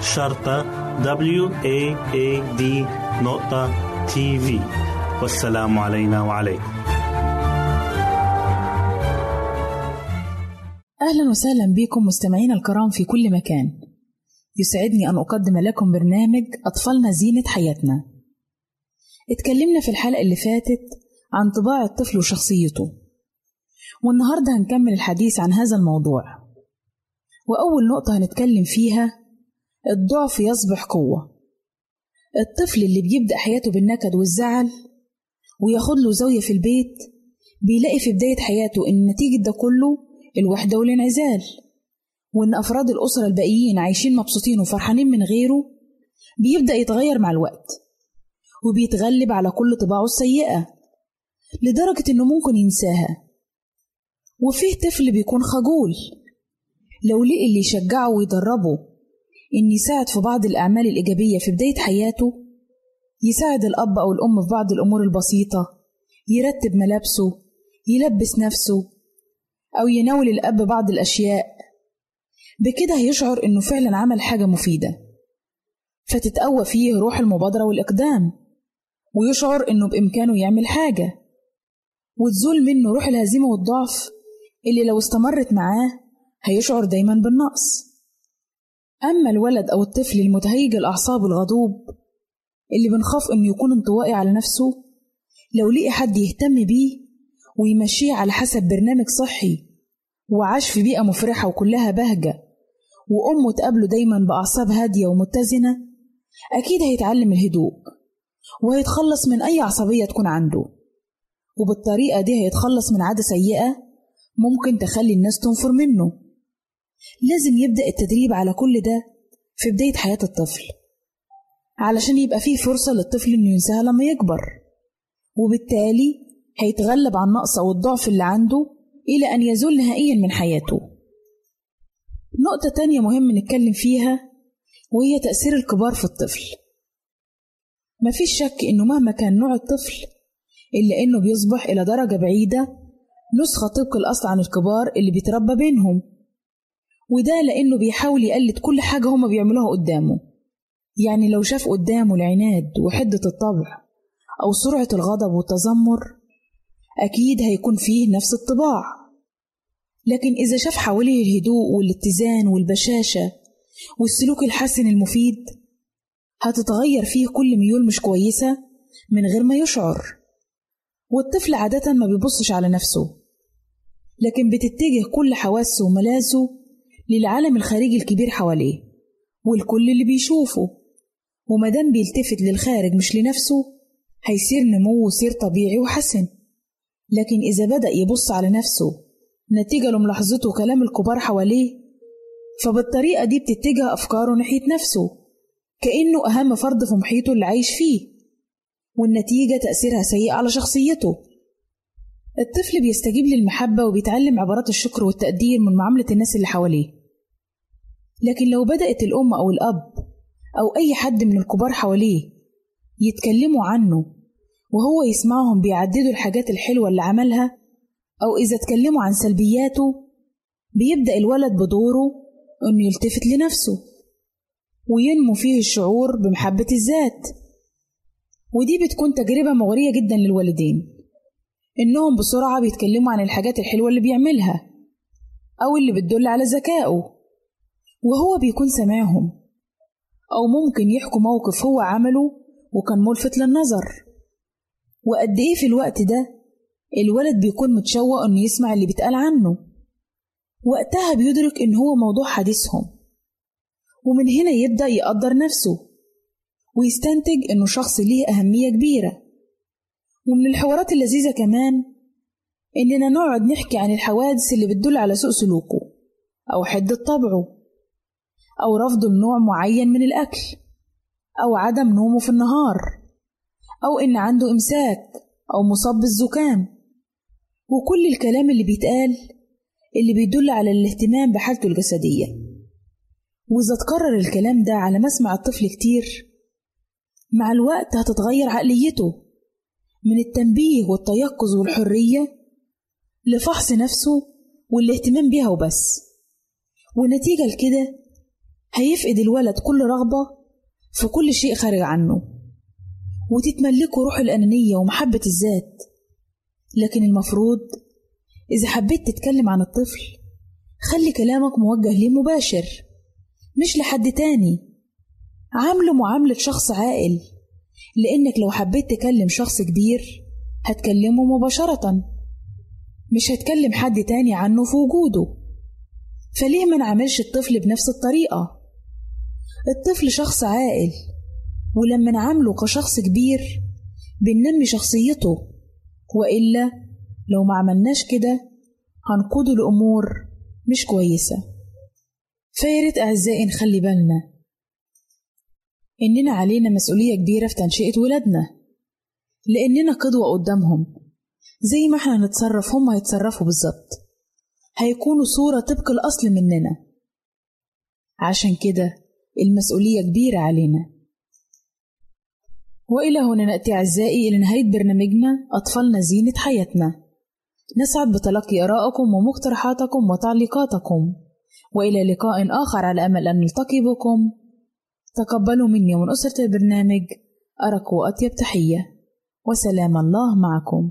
شرطة W A A D نقطة تي في والسلام علينا وعليكم. أهلا وسهلا بكم مستمعينا الكرام في كل مكان. يسعدني أن أقدم لكم برنامج أطفالنا زينة حياتنا. اتكلمنا في الحلقة اللي فاتت عن طباع الطفل وشخصيته. والنهاردة هنكمل الحديث عن هذا الموضوع. وأول نقطة هنتكلم فيها الضعف يصبح قوة. الطفل اللي بيبدأ حياته بالنكد والزعل وياخد له زاوية في البيت بيلاقي في بداية حياته إن نتيجة ده كله الوحدة والانعزال وإن أفراد الأسرة الباقيين عايشين مبسوطين وفرحانين من غيره بيبدأ يتغير مع الوقت وبيتغلب على كل طباعه السيئة لدرجة إنه ممكن ينساها. وفيه طفل بيكون خجول لو لقي اللي يشجعه ويدربه إن يساعد في بعض الأعمال الإيجابية في بداية حياته يساعد الأب أو الأم في بعض الأمور البسيطة يرتب ملابسه يلبس نفسه أو يناول الأب بعض الأشياء. بكده هيشعر إنه فعلا عمل حاجة مفيدة. فتتقوى فيه روح المبادرة والإقدام ويشعر إنه بإمكانه يعمل حاجة. وتزول منه روح الهزيمة والضعف اللي لو استمرت معاه هيشعر دايما بالنقص. أما الولد أو الطفل المتهيج الأعصاب الغضوب اللي بنخاف إنه يكون انطوائي على نفسه لو لقي حد يهتم بيه ويمشيه على حسب برنامج صحي وعاش في بيئة مفرحة وكلها بهجة وأمه تقابله دايما بأعصاب هادية ومتزنة أكيد هيتعلم الهدوء وهيتخلص من أي عصبية تكون عنده. وبالطريقة دي هيتخلص من عادة سيئة ممكن تخلي الناس تنفر منه. لازم يبدأ التدريب على كل ده في بداية حياة الطفل علشان يبقى فيه فرصة للطفل إنه ينساها لما يكبر وبالتالي هيتغلب على النقص أو الضعف اللي عنده إلى أن يزول نهائيا من حياته. نقطة تانية مهم نتكلم فيها وهي تأثير الكبار في الطفل. مفيش شك إنه مهما كان نوع الطفل إلا إنه بيصبح إلى درجة بعيدة نسخة طبق الأصل عن الكبار اللي بيتربى بينهم. وده لأنه بيحاول يقلد كل حاجة هما بيعملوها قدامه. يعني لو شاف قدامه العناد وحدة الطبع أو سرعة الغضب والتذمر أكيد هيكون فيه نفس الطباع. لكن إذا شاف حواليه الهدوء والاتزان والبشاشة والسلوك الحسن المفيد هتتغير فيه كل ميول مش كويسة من غير ما يشعر. والطفل عادة ما بيبصش على نفسه لكن بتتجه كل حواسه وملاسه للعالم الخارجي الكبير حواليه والكل اللي بيشوفه. ومادام بيلتفت للخارج مش لنفسه هيصير نموه سير طبيعي وحسن. لكن إذا بدأ يبص على نفسه نتيجة لملاحظته كلام الكبار حواليه فبالطريقة دي بتتجه أفكاره ناحية نفسه كأنه أهم فرد في محيطه اللي عايش فيه. والنتيجة تأثيرها سيء على شخصيته. الطفل بيستجيب للمحبة وبيتعلم عبارات الشكر والتقدير من معاملة الناس اللي حواليه. لكن لو بدأت الأم أو الأب أو أي حد من الكبار حواليه يتكلموا عنه وهو يسمعهم بيعددوا الحاجات الحلوة اللي عملها أو إذا اتكلموا عن سلبياته بيبدأ الولد بدوره إنه يلتفت لنفسه وينمو فيه الشعور بمحبة الذات. ودي بتكون تجربة مغرية جدا للوالدين إنهم بسرعة بيتكلموا عن الحاجات الحلوة اللي بيعملها أو اللي بتدل على ذكائه. وهو بيكون سامعهم. أو ممكن يحكوا موقف هو عمله وكان ملفت للنظر. وقد إيه في الوقت ده الولد بيكون متشوق إنه يسمع اللي بيتقال عنه. وقتها بيدرك إن هو موضوع حديثهم. ومن هنا يبدأ يقدر نفسه ويستنتج إنه شخص ليه أهمية كبيرة. ومن الحوارات اللذيذة كمان إننا نقعد نحكي عن الحوادث اللي بتدل على سوء سلوكه أو حدة طبعه. أو رفضه لنوع معين من الأكل أو عدم نومه في النهار أو إن عنده إمساك أو مصاب بالزكام. وكل الكلام اللي بيتقال اللي بيدل على الاهتمام بحالته الجسدية. وإذا اتكرر الكلام ده على مسمع الطفل كتير مع الوقت هتتغير عقليته من التنبيه والتيقظ والحرية لفحص نفسه والاهتمام بيها وبس. ونتيجة لكده هيفقد الولد كل رغبة في كل شيء خارج عنه وتتملكه روح الأنانية ومحبة الذات. لكن المفروض إذا حبيت تتكلم عن الطفل خلي كلامك موجه ليه مباشر مش لحد تاني. عامله معاملة شخص عاقل لأنك لو حبيت تكلم شخص كبير هتكلمه مباشرة مش هتكلم حد تاني عنه في وجوده. فليه ما نعملش الطفل بنفس الطريقة؟ الطفل شخص عاقل ولما نعامله كشخص كبير بننمي شخصيته وإلا لو ما عملناش كده هنقوده لأمور مش كويسة. فياريت أعزائي نخلي بالنا إننا علينا مسؤولية كبيرة في تنشئة ولادنا لأننا قدوة قدامهم زي ما إحنا نتصرف هم هيتصرفوا بالظبط. هيكونوا صورة طبق الأصل مننا. عشان كده المسؤولية كبيرة علينا. وإلى هنا نأتي أعزائي إلى نهاية برنامجنا أطفالنا زينة حياتنا. نسعد بتلقي آرائكم ومقترحاتكم وتعليقاتكم. وإلى لقاء آخر على أمل أن نلتقي بكم. تقبلوا مني ومن أسرة البرنامج أرق وأطيب تحية. وسلام الله معكم.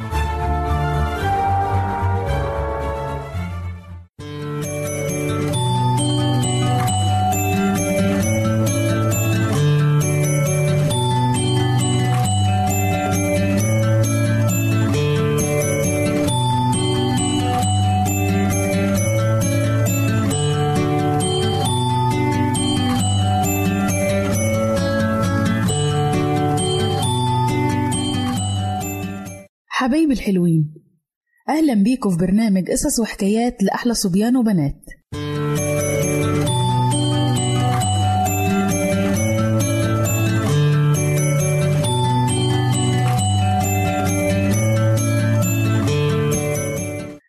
أهلا بيكم في برنامج قصص وحكايات لأحلى صبيان وبنات.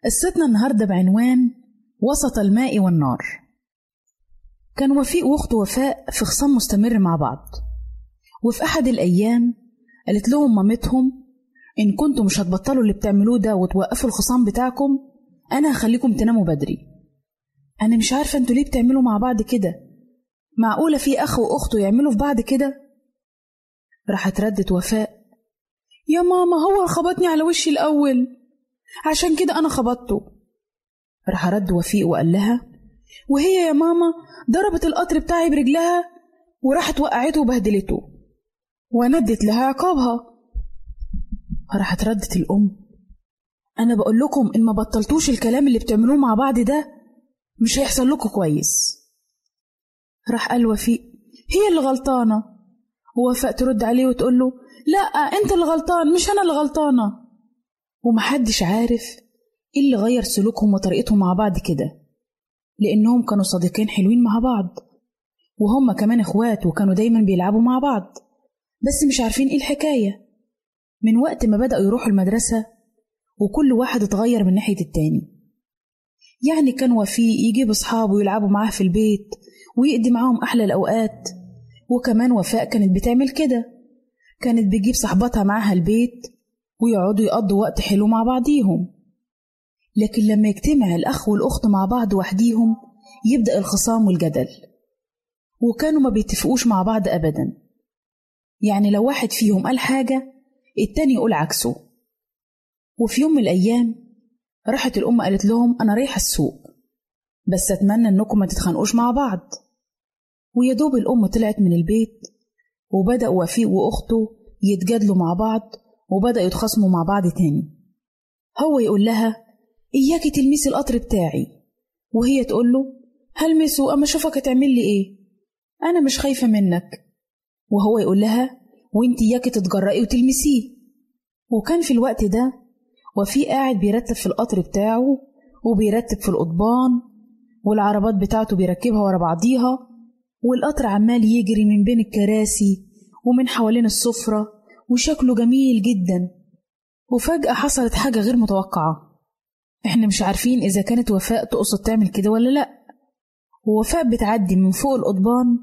قصتنا النهاردة بعنوان وسط الماء والنار. كان وفيق واخته وفاء في خصام مستمر مع بعض. وفي أحد الأيام قالت لهم مامتهم إن كنتم مش هتبطلوا اللي بتعملوه ده وتوقفوا الخصام بتاعكم أنا هخليكم تناموا بدري. أنا مش عارفة أنتوا ليه بتعملوا مع بعض كده. معقولة في أخ وأخته يعملوا في بعض كده؟ راحت ردت وفاء يا ماما هو خبطني على وشي الأول. عشان كده أنا خبطته. راح رد وفيق وقال لها وهي يا ماما ضربت القطر بتاعي برجلها وراحت وقعته وبهدلته. وندت لها عقابها. راحت ردت الأم. أنا بقول لكم إن ما بطلتوش الكلام اللي بتعملوه مع بعض ده مش هيحصل لكم كويس. راح قال وفيق. هي اللي غلطانة ووفاء ترد عليه وتقول له لا أنت اللي غلطان مش أنا اللي غلطانة ومحدش عارف إيه اللي غير سلوكهم وطريقتهم مع بعض كده. لأنهم كانوا صديقين حلوين مع بعض. وهم كمان إخوات وكانوا دايما بيلعبوا مع بعض. بس مش عارفين إيه الحكاية. من وقت ما بدأوا يروحوا المدرسة وكل واحد اتغير من ناحية التاني. يعني كان وفيق يجيب أصحابه يلعبوا معاه في البيت ويقضي معاهم أحلى الأوقات وكمان وفاء كانت بتعمل كده. كانت بتجيب صاحباتها معاها البيت ويقعدوا يقضوا وقت حلو مع بعضيهم. لكن لما يجتمع الأخ والأخت مع بعض وحديهم يبدأ الخصام والجدل. وكانوا ما بيتفقوش مع بعض أبدا. يعني لو واحد فيهم قال حاجة التاني يقول عكسه. وفي يوم من الأيام راحت الأم قالت لهم أنا رايحة السوق بس أتمنى إنكم ما تتخانقوش مع بعض. ويا دوب الأم طلعت من البيت وبدأ وفيق وأخته يتجادلوا مع بعض وبدأوا يتخاصموا مع بعض تاني. هو يقول لها إياكي تلمسي القطر بتاعي. وهي تقول له هلمسه أما أشوفك هتعمل لي إيه؟ أنا مش خايفة منك. وهو يقول لها وانت إياكي تتجرأي وتلمسيه. وكان في الوقت ده وفي قاعد بيرتب في القطر بتاعه وبيرتب في القضبان والعربات بتاعته بيركبها ورا بعضيها والقطر عمال يجري من بين الكراسي ومن حوالين السفرة وشكله جميل جدا. وفجأة حصلت حاجة غير متوقعة. إحنا مش عارفين إذا كانت وفاء تقصد تعمل كده ولا لأ. ووفاء بتعدي من فوق القضبان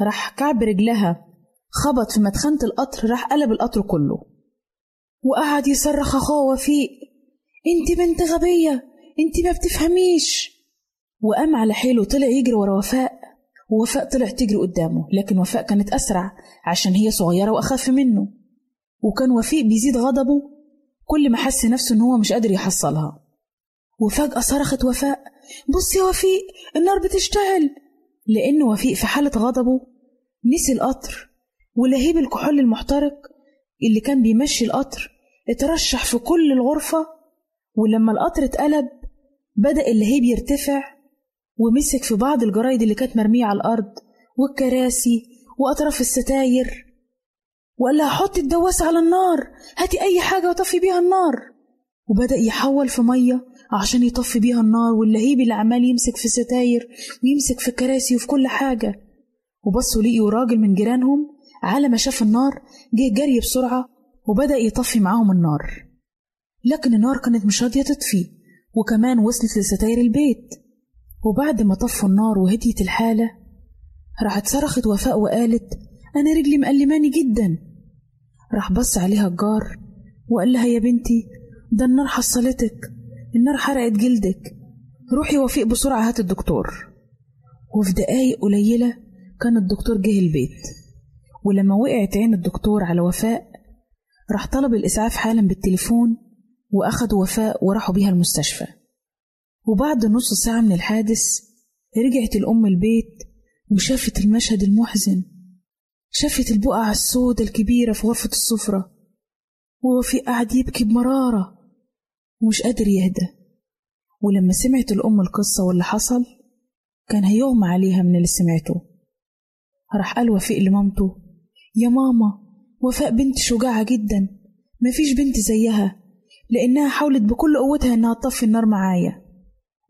راح كعب رجلها خبط في مدخنة القطر راح قلب القطر كله. وقعد يصرخ أخوه وفيق أنت بنت غبية أنت ما بتفهميش. وقام على حيله طلع يجري ورا وفاء ووفاء طلع تجري قدامه لكن وفاء كانت أسرع عشان هي صغيرة وأخف منه. وكان وفيق بيزيد غضبه كل ما حس نفسه إن هو مش قادر يحصلها. وفجأة صرخت وفاء بص يا وفيق النار بتشتعل. لأن وفيق في حالة غضبه نسي القطر. ولهيب الكحول المحترق اللي كان بيمشي القطر اترشح في كل الغرفة ولما القطر اتقلب بدأ اللهيب يرتفع ومسك في بعض الجرايد اللي كانت مرمية على الأرض والكراسي وأطراف الستاير وقال لها حطي الدواسة على النار هاتي أي حاجة وطفي بيها النار. وبدأ يحول في مية عشان يطفي بيها النار واللهيب اللي عمال يمسك في الستاير ويمسك في الكراسي وفي كل حاجة. وبصوا لقيوا راجل من جيرانهم على ما شاف النار جه جري بسرعة وبدأ يطفي معاهم النار. لكن النار كانت مش راضية تطفي وكمان وصلت لستاير البيت. وبعد ما طفوا النار وهديت الحالة راحت صرخت وفاء وقالت أنا رجلي مقلماني جدا. راح بص عليها الجار وقال لها يا بنتي ده النار حصلتك النار حرقت جلدك. روحي وفيق بسرعة هات الدكتور. وفي دقايق قليلة كان الدكتور جه البيت. ولما وقعت عين الدكتور على وفاء راح طلب الإسعاف حالا بالتليفون وأخدوا وفاء وراحوا بيها المستشفى. وبعد نص ساعة من الحادث رجعت الأم البيت وشافت المشهد المحزن شافت البقعة السودة الكبيرة في غرفة السفرة ووفي قاعد يبكي بمرارة ومش قادر يهدى. ولما سمعت الأم القصة واللي حصل كان هيغمى عليها من اللي سمعته. راح قال وفيق لمامته يا ماما وفاء بنت شجاعة جدا. مفيش بنت زيها لأنها حاولت بكل قوتها إنها تطفي النار معايا.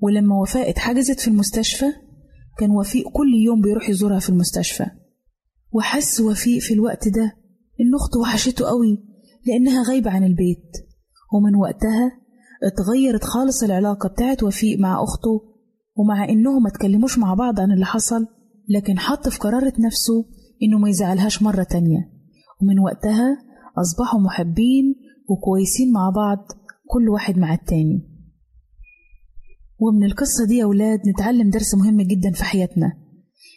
ولما وفاء اتحجزت في المستشفى كان وفيق كل يوم بيروح يزورها في المستشفى. وحس وفيق في الوقت ده إن أخته وحشته قوي لأنها غايبة عن البيت. ومن وقتها اتغيرت خالص العلاقة بتاعت وفيق مع أخته ومع إنهم ما تكلموش مع بعض عن اللي حصل لكن حط في قرارة نفسه إنه ما يزعلهاش مرة تانية. ومن وقتها أصبحوا محبين وكويسين مع بعض كل واحد مع التاني. ومن القصة دي يا ولاد نتعلم درس مهم جدا في حياتنا.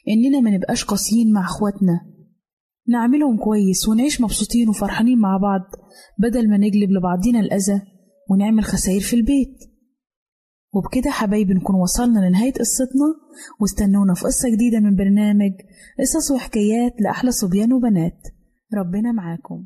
إننا ما نبقاش قاسيين مع إخواتنا. نعملهم كويس ونعيش مبسوطين وفرحانين مع بعض بدل ما نجلب لبعضينا الأذى ونعمل خسائر في البيت. وبكده حبايبي نكون وصلنا لنهاية قصتنا واستنونا في قصة جديدة من برنامج قصص وحكايات لأحلى صبيان وبنات. ربنا معاكم.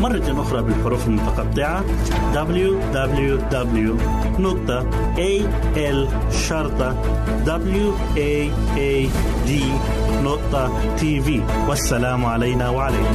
مرة أخرى بالحروف المتقطعة www.al-waad.tv والسلام علينا وعليكم.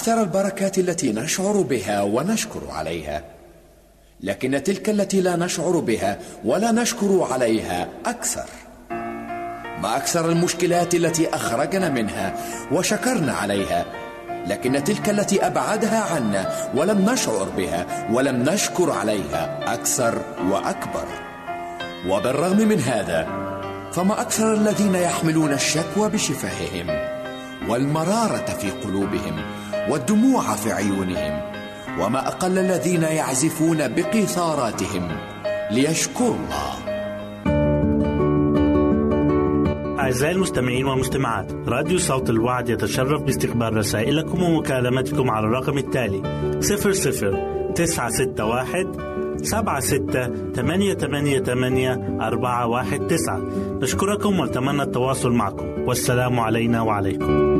ما أكثر البركات التي نشعر بها ونشكر عليها. لكن تلك التي لا نشعر بها ولا نشكر عليها أكثر. ما أكثر المشكلات التي أخرجنا منها وشكرنا عليها. لكن تلك التي أبعدها عنا ولم نشعر بها ولم نشكر عليها أكثر وأكبر. وبالرغم من هذا فما أكثر الذين يحملون الشكوى بشفاههم والمرارة في قلوبهم والدموع في عيونهم وما أقل الذين يعزفون بقيثاراتهم ليشكروا الله. أعزائي المستمعين والمستمعات راديو صوت الوعد يتشرف باستقبال رسائلكم ومكالمتكم على الرقم التالي 00 961 سبعة ستة ثمانية ثمانية ثمانية أربعة واحد تسعة. نشكركم ونتمنى التواصل معكم. والسلام علينا وعليكم.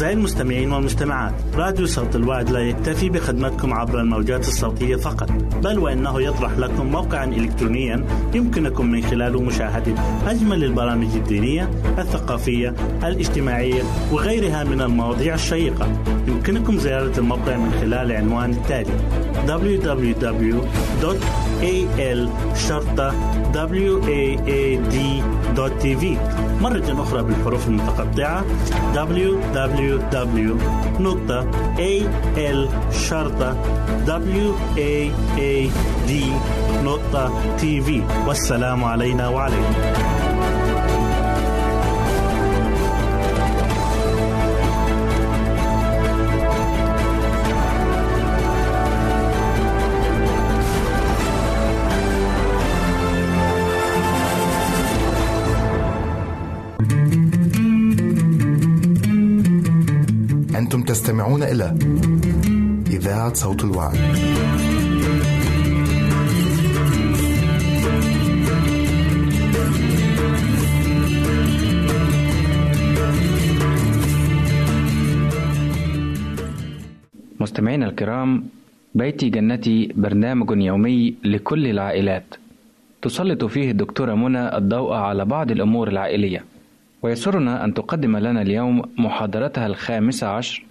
أعزائي المستمعين والمستمعات راديو صوت الوعد لا يكتفي بخدمتكم عبر الموجات الصوتية فقط بل وإنه يطرح لكم موقعا إلكترونيا يمكنكم من خلاله مشاهدة أجمل البرامج الدينية الثقافية الاجتماعية وغيرها من المواضيع الشيقة. يمكنكم زيارة الموقع من خلال العنوان التالي www.al waad.tv مرة أخرى بالحروف المتقطعة www.al-waad.tv والسلام علينا وعليكم. تستمعون إلى إذاعة صوت الوعد. مستمعينا الكرام بيتي جنتي برنامج يومي لكل العائلات. تسلط فيه الدكتورة منى الضوء على بعض الأمور العائلية. ويسرنا أن تقدم لنا اليوم محاضرتها الخامسة عشر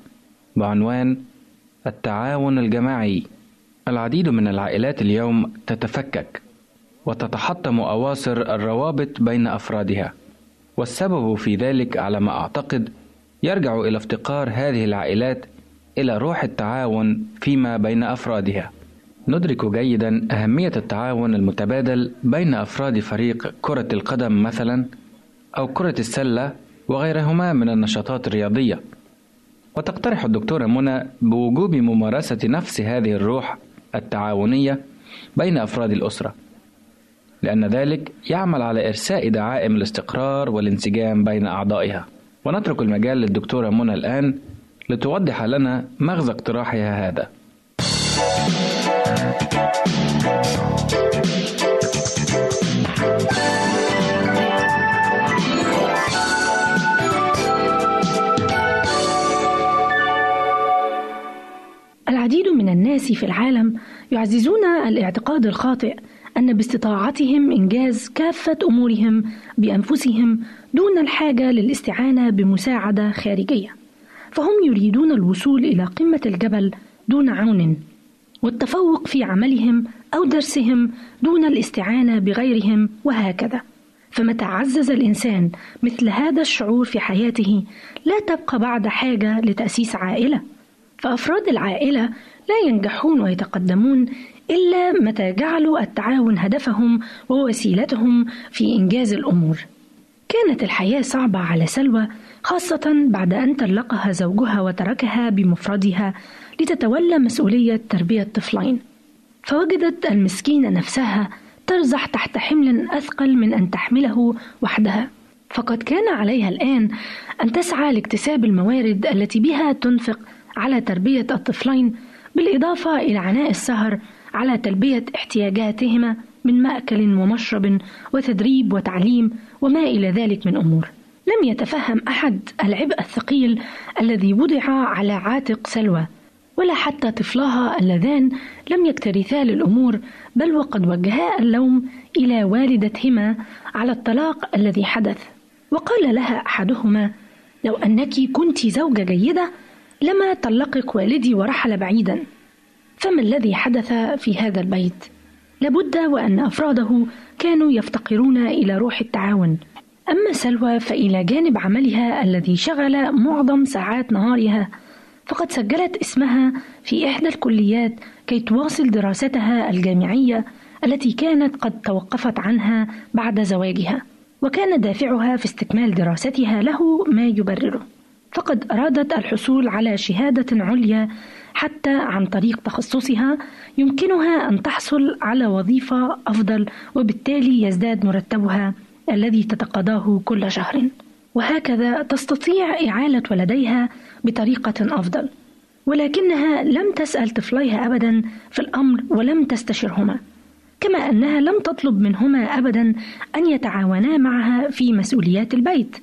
بعنوان التعاون الجماعي. العديد من العائلات اليوم تتفكك وتتحطم أواصر الروابط بين أفرادها. والسبب في ذلك على ما أعتقد يرجع إلى افتقار هذه العائلات إلى روح التعاون فيما بين أفرادها. ندرك جيدا أهمية التعاون المتبادل بين أفراد فريق كرة القدم مثلا أو كرة السلة وغيرهما من النشاطات الرياضية. وتقترح الدكتورة منى بوجوب ممارسة نفس هذه الروح التعاونية بين أفراد الأسرة لأن ذلك يعمل على إرساء دعائم الاستقرار والانسجام بين أعضائها. ونترك المجال للدكتورة منى الآن لتوضح لنا مغزى اقتراحها هذا. من الناس في العالم يعززون الاعتقاد الخاطئ أن باستطاعتهم إنجاز كافة أمورهم بأنفسهم دون الحاجة للاستعانة بمساعدة خارجية فهم يريدون الوصول إلى قمة الجبل دون عون والتفوق في عملهم أو درسهم دون الاستعانة بغيرهم وهكذا. فمتى عزز الإنسان مثل هذا الشعور في حياته لا تبقى بعد حاجة لتأسيس عائلة؟ فأفراد العائلة لا ينجحون ويتقدمون إلا متى جعلوا التعاون هدفهم ووسيلتهم في إنجاز الأمور. كانت الحياة صعبة على سلوى خاصة بعد أن طلقها زوجها وتركها بمفردها لتتولى مسؤولية تربية طفلين فوجدت المسكينة نفسها ترزح تحت حمل أثقل من أن تحمله وحدها. فقد كان عليها الآن أن تسعى لاكتساب الموارد التي بها تنفق على تربية الطفلين بالإضافة إلى عناء السهر على تلبية احتياجاتهما من مأكل ومشرب وتدريب وتعليم وما إلى ذلك من أمور. لم يتفهم أحد العبء الثقيل الذي وضع على عاتق سلوى، ولا حتى طفلها اللذان لم يكترثا للأمور بل وقد وجها اللوم إلى والدتهما على الطلاق الذي حدث، وقال لها أحدهما: لو أنك كنت زوجة جيدة لما طلقك والدي ورحل بعيدا فما الذي حدث في هذا البيت؟ لابد وأن أفراده كانوا يفتقرون إلى روح التعاون. أما سلوى فإلى جانب عملها الذي شغل معظم ساعات نهارها فقد سجلت اسمها في إحدى الكليات كي تواصل دراستها الجامعية التي كانت قد توقفت عنها بعد زواجها وكان دافعها في استكمال دراستها له ما يبرره. فقد أرادت الحصول على شهادة عليا حتى عن طريق تخصصها يمكنها أن تحصل على وظيفة أفضل وبالتالي يزداد مرتبها الذي تتقاضاه كل شهر. وهكذا تستطيع إعالة ولديها بطريقة أفضل. ولكنها لم تسأل طفليها أبدا في الأمر ولم تستشرهما كما أنها لم تطلب منهما أبدا أن يتعاونا معها في مسؤوليات البيت.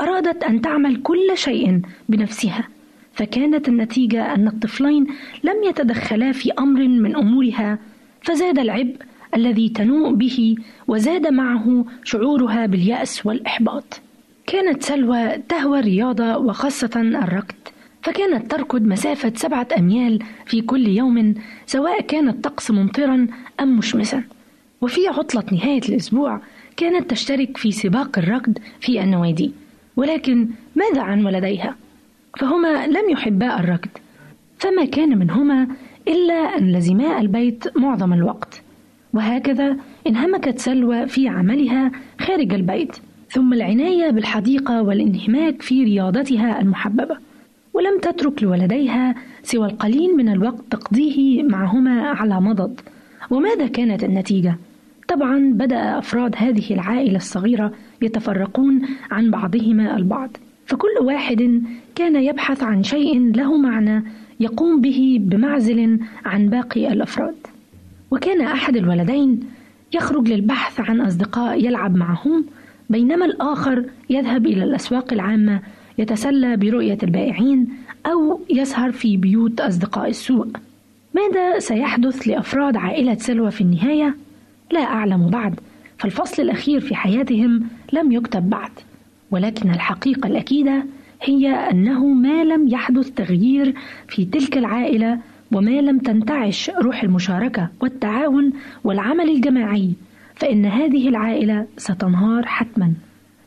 أرادت أن تعمل كل شيء بنفسها فكانت النتيجة أن الطفلين لم يتدخلا في أمر من أمورها فزاد العبء الذي تنوء به وزاد معه شعورها باليأس والإحباط. كانت سلوى تهوى الرياضة وخاصة الركض فكانت تركض مسافة سبعة أميال في كل يوم سواء كان الطقس ممطرا أم مشمسا. وفي عطلة نهاية الأسبوع كانت تشترك في سباق الركض في النوادي. ولكن ماذا عن ولديها؟ فهما لم يحبا الركض. فما كان منهما إلا أن لزما البيت معظم الوقت. وهكذا انهمكت سلوى في عملها خارج البيت ثم العناية بالحديقة والانهماك في رياضتها المحببة. ولم تترك لولديها سوى القليل من الوقت تقضيه معهما على مضض. وماذا كانت النتيجة؟ طبعا بدأ أفراد هذه العائلة الصغيرة يتفرقون عن بعضهما البعض. فكل واحد كان يبحث عن شيء له معنى يقوم به بمعزل عن باقي الأفراد. وكان أحد الولدين يخرج للبحث عن أصدقاء يلعب معهم بينما الآخر يذهب إلى الأسواق العامة يتسلى برؤية البائعين أو يسهر في بيوت أصدقاء السوء ماذا سيحدث لأفراد عائلة سلوى في النهاية؟ لا أعلم بعد. فالفصل الأخير في حياتهم لم يكتب بعد ولكن الحقيقة الأكيدة هي أنه ما لم يحدث تغيير في تلك العائلة وما لم تنتعش روح المشاركة والتعاون والعمل الجماعي فإن هذه العائلة ستنهار حتما.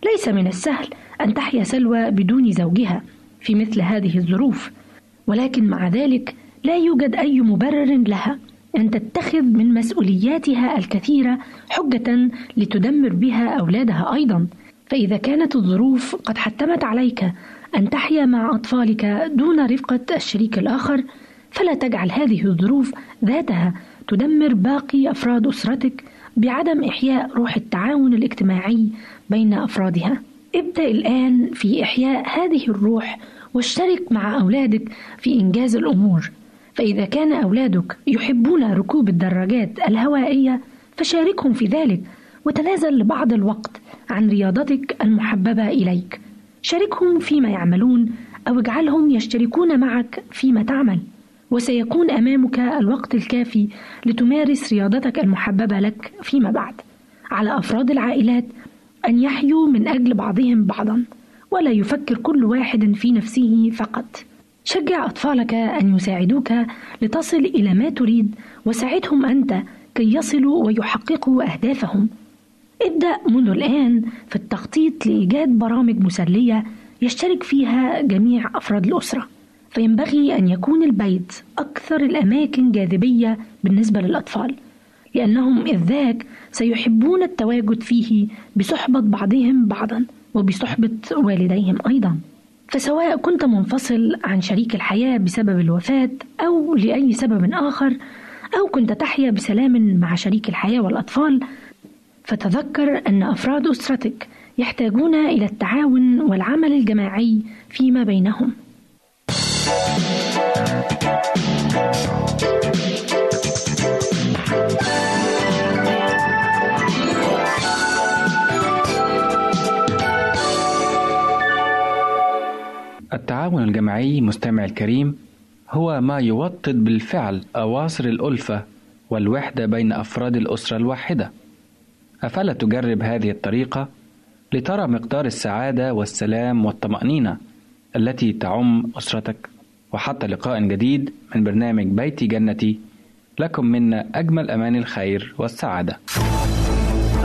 ليس من السهل أن تحيا سلوى بدون زوجها في مثل هذه الظروف ولكن مع ذلك لا يوجد أي مبرر لها. أن تتخذ من مسؤولياتها الكثيرة حجة لتدمر بها أولادها أيضا فإذا كانت الظروف قد حتمت عليك أن تحيا مع أطفالك دون رفقة الشريك الآخر فلا تجعل هذه الظروف ذاتها تدمر باقي أفراد أسرتك بعدم إحياء روح التعاون الاجتماعي بين أفرادها. ابدأ الآن في إحياء هذه الروح واشترك مع أولادك في إنجاز الأمور فإذا كان أولادك يحبون ركوب الدراجات الهوائية فشاركهم في ذلك وتنازل لبعض الوقت عن رياضتك المحببة إليك. شاركهم فيما يعملون أو اجعلهم يشتركون معك فيما تعمل. وسيكون أمامك الوقت الكافي لتمارس رياضتك المحببة لك فيما بعد. على أفراد العائلات أن يحيوا من أجل بعضهم بعضا ولا يفكر كل واحد في نفسه فقط. شجع أطفالك أن يساعدوك لتصل إلى ما تريد وساعدهم أنت كي يصلوا ويحققوا أهدافهم. ابدأ منذ الآن في التخطيط لإيجاد برامج مسلية يشترك فيها جميع أفراد الأسرة، فينبغي أن يكون البيت أكثر الأماكن جاذبية بالنسبة للأطفال لأنهم إذ ذاك سيحبون التواجد فيه بصحبة بعضهم بعضا وبصحبة والديهم أيضا فسواء كنت منفصل عن شريك الحياة بسبب الوفاة أو لأي سبب آخر أو كنت تحيا بسلام مع شريك الحياة والأطفال فتذكر أن أفراد أسرتك يحتاجون إلى التعاون والعمل الجماعي فيما بينهم. التعاون الجماعي مستمع الكريم هو ما يوطد بالفعل أواصر الألفة والوحدة بين أفراد الأسرة الواحدة. أفلا تجرب هذه الطريقة لترى مقدار السعادة والسلام والطمأنينة التي تعم أسرتك. وحتى لقاء جديد من برنامج بيتي جنتي لكم منا أجمل أمان الخير والسعادة.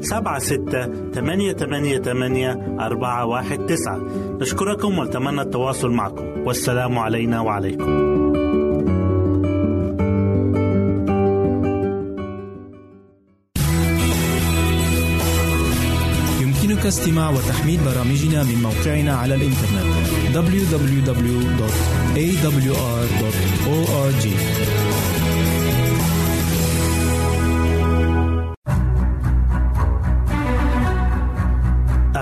سبعة ستة ثمانية ثمانية ثمانية أربعة واحد تسعة. نشكركم ونتمنى التواصل معكم. والسلام علينا وعليكم. يمكنك استماع وتحميل برامجنا من موقعنا على الإنترنت www.awr.org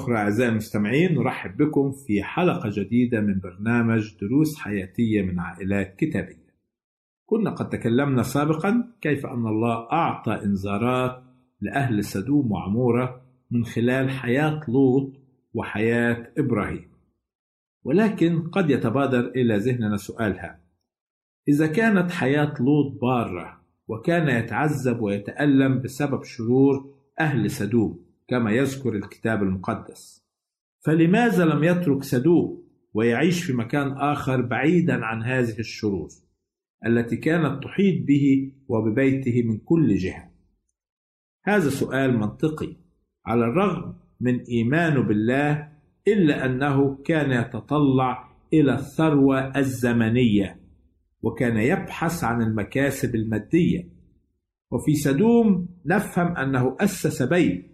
أخرى أعزائي المستمعين نرحب بكم في حلقة جديدة من برنامج دروس حياتية من عائلات كتابية. كنا قد تكلمنا سابقا كيف أن الله أعطى إنذارات لأهل سدوم وعمورة من خلال حياة لوط وحياة إبراهيم. ولكن قد يتبادر إلى ذهننا سؤالها: إذا كانت حياة لوط بارة وكان يتعذب ويتألم بسبب شرور أهل سدوم كما يذكر الكتاب المقدس. فلماذا لم يترك سدوم ويعيش في مكان آخر بعيدا عن هذه الشرور التي كانت تحيط به وببيته من كل جهة؟ هذا سؤال منطقي على الرغم من إيمانه بالله إلا أنه كان يتطلع إلى الثروة الزمنية وكان يبحث عن المكاسب المادية. وفي سدوم نفهم أنه أسس بيت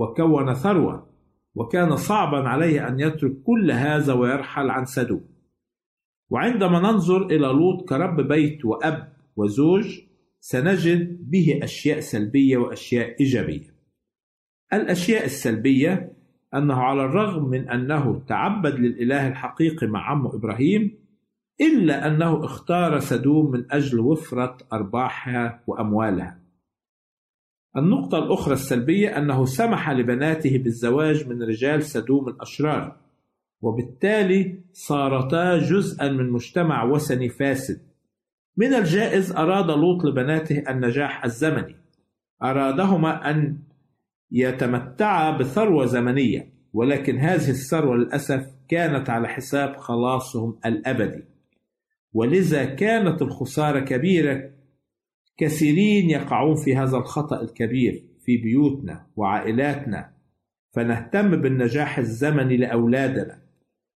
وكون ثروة وكان صعبا عليه أن يترك كل هذا ويرحل عن سدوم وعندما ننظر إلى لوط كرب بيت وأب وزوج سنجد به أشياء سلبية وأشياء إيجابية. الأشياء السلبية أنه على الرغم من أنه تعبد للإله الحقيقي مع عمه إبراهيم إلا أنه اختار سدوم من أجل وفرة أرباحها وأموالها. النقطة الأخرى السلبية أنه سمح لبناته بالزواج من رجال سدوم الأشرار وبالتالي صارتا جزءا من مجتمع وثني فاسد. من الجائز أراد لوط لبناته النجاح الزمني. أرادهما أن يتمتعا بثروة زمنية ولكن هذه الثروة للأسف كانت على حساب خلاصهم الأبدي. ولذا كانت الخسارة كبيرة كثيرين يقعون في هذا الخطأ الكبير في بيوتنا وعائلاتنا فنهتم بالنجاح الزمني لأولادنا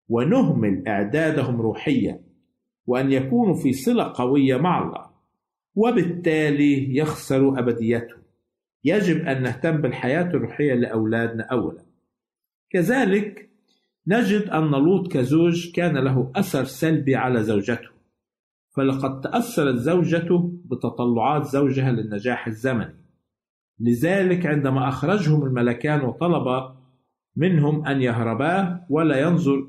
ونهمل إعدادهم روحيا وأن يكونوا في صلة قوية مع الله وبالتالي يخسروا أبديتهم. يجب أن نهتم بالحياة الروحية لأولادنا أولا. كذلك نجد أن لوط كزوج كان له أثر سلبي على زوجته. فلقد تأثرت زوجته بتطلعات زوجها للنجاح الزمني. لذلك عندما أخرجهم الملكان وطلب منهم أن يهربا ولا ينظر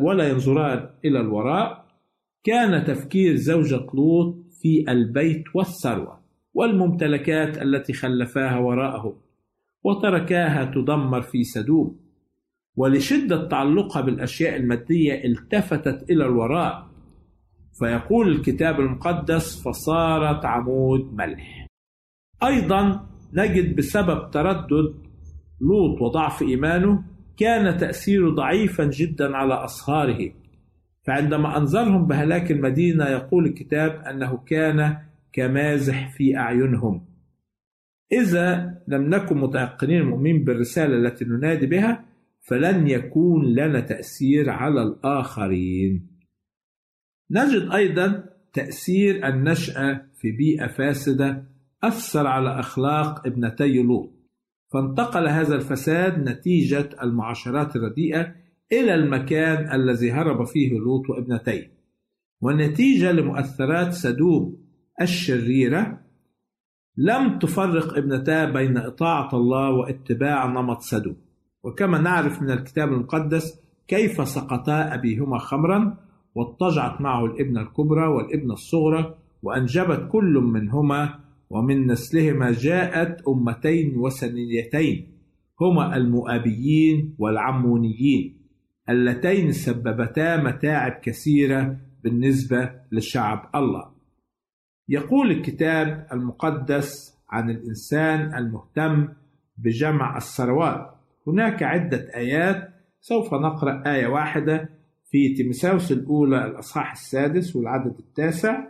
ولا ينظران إلى الوراء كان تفكير زوجة لوط في البيت والثروة والممتلكات التي خلفاها وراءهم وتركاها تدمر في سدوم. ولشدة تعلقها بالأشياء المادية التفتت إلى الوراء فيقول الكتاب المقدس فصارت عمود ملح. أيضا نجد بسبب تردد لوط وضعف إيمانه كان تأثيره ضعيفا جدا على أصهاره. فعندما أنذرهم بهلاك المدينة يقول الكتاب أنه كان كمازح في أعينهم. إذا لم نكن متيقنين المؤمنين بالرسالة التي ننادي بها فلن يكون لنا تأثير على الآخرين. نجد أيضا تأثير النشأة في بيئة فاسدة أثر على أخلاق ابنتي لوط. فانتقل هذا الفساد نتيجة المعاشرات الرديئة إلى المكان الذي هرب فيه لوط وابنتيه. ونتيجة لمؤثرات سدوم الشريرة لم تفرق ابنتا بين إطاعة الله واتباع نمط سدوم. وكما نعرف من الكتاب المقدس كيف سقطا أبيهما خمرا واضطجعت معه الابنة الكبرى والابنة الصغرى وأنجبت كل منهما ومن نسلهما جاءت أمتين وثنيتين هما المؤابيين والعمونيين اللتين سببتا متاعب كثيرة بالنسبة لشعب الله. يقول الكتاب المقدس عن الإنسان المهتم بجمع الثروات. هناك عدة آيات سوف نقرأ آية واحدة في تيمساوس الأولى الأصحاح السادس والعدد التاسع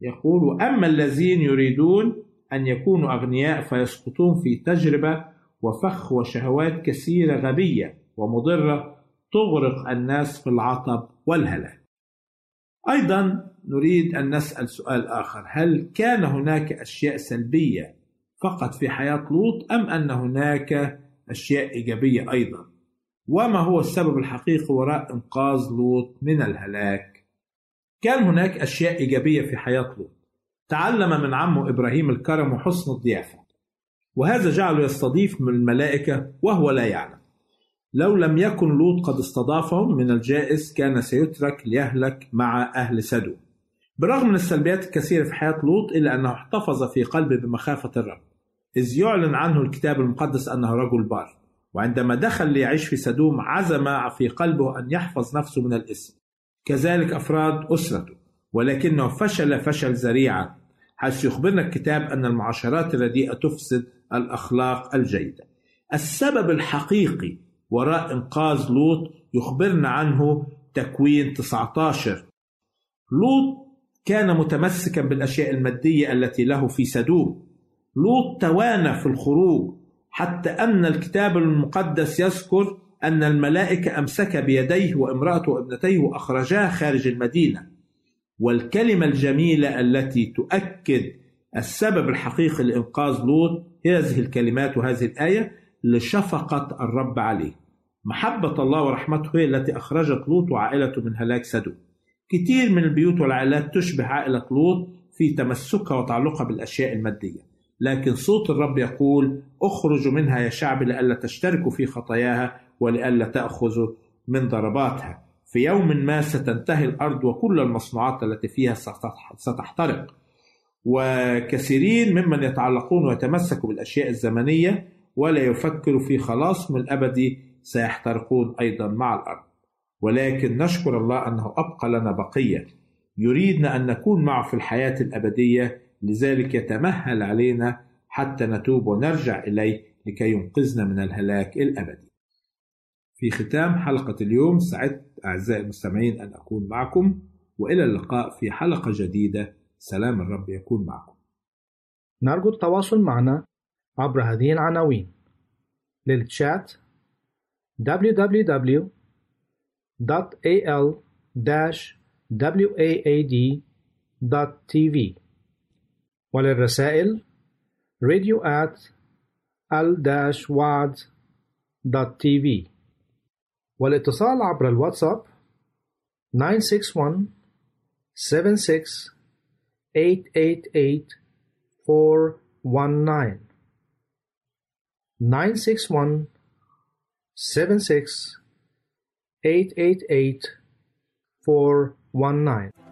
يقول وأما الذين يريدون أن يكونوا أغنياء فيسقطون في تجربة وفخ وشهوات كثيرة غبية ومضرة تغرق الناس في العطب والهلاك أيضا نريد أن نسأل سؤال آخر هل كان هناك أشياء سلبية فقط في حياة لوط أم أن هناك أشياء إيجابية أيضا؟ وما هو السبب الحقيقي وراء إنقاذ لوط من الهلاك؟ كان هناك أشياء إيجابية في حياة لوط. تعلم من عمه إبراهيم الكرم وحسن الضيافة. وهذا جعله يستضيف من الملائكة وهو لا يعلم. لو لم يكن لوط قد استضافهم من الجائز كان سيترك ليهلك مع أهل سدوم. برغم من السلبيات الكثيرة في حياة لوط إلا أنه احتفظ في قلبه بمخافة الرب. إذ يعلن عنه الكتاب المقدس أنه رجل بار وعندما دخل ليعيش في سدوم عزم في قلبه أن يحفظ نفسه من الإثم كذلك أفراد أسرته ولكنه فشل فشل ذريعا حيث يخبرنا الكتاب أن المعاشرات الرديئة تفسد الأخلاق الجيدة. السبب الحقيقي وراء إنقاذ لوط يخبرنا عنه تكوين 19 لوط كان متمسكا بالأشياء المادية التي له في سدوم. لوط توانى في الخروج حتى أن الكتاب المقدس يذكر أن الملائكة أمسك بيديه وامرأته وابنتيه وأخرجاه خارج المدينة. والكلمة الجميلة التي تؤكد السبب الحقيقي لإنقاذ لوط هي هذه الكلمات وهذه الآية لشفقة الرب عليه. محبة الله ورحمته هي التي أخرجت لوط وعائلته من هلاك سدوم كتير من البيوت والعائلات تشبه عائلة لوط في تمسكها وتعلقها بالأشياء المادية. لكن صوت الرب يقول اخرجوا منها يا شعب لئلا تشتركوا في خطاياها ولئلا تأخذوا من ضرباتها. في يوم ما ستنتهي الأرض وكل المصنوعات التي فيها ستح- ستحترق. وكثيرين ممن يتعلقون ويتمسكوا بالأشياء الزمنية ولا يفكروا في خلاصهم الأبدي سيحترقون أيضا مع الأرض. ولكن نشكر الله أنه أبقى لنا بقية. يريدنا أن نكون معه في الحياة الأبدية لذلك يتمهل علينا حتى نتوب ونرجع إليه لكي ينقذنا من الهلاك الأبدي. في ختام حلقة اليوم سعدت أعزائي المستمعين أن أكون معكم وإلى اللقاء في حلقة جديدة. سلام الرب يكون معكم. نرجو التواصل معنا عبر هذه العناوين. للتشات www.al-waad.tv وللرسائل radio at al-waad.tv والاتصال عبر الواتساب 961 76 888 419 961 76 888 419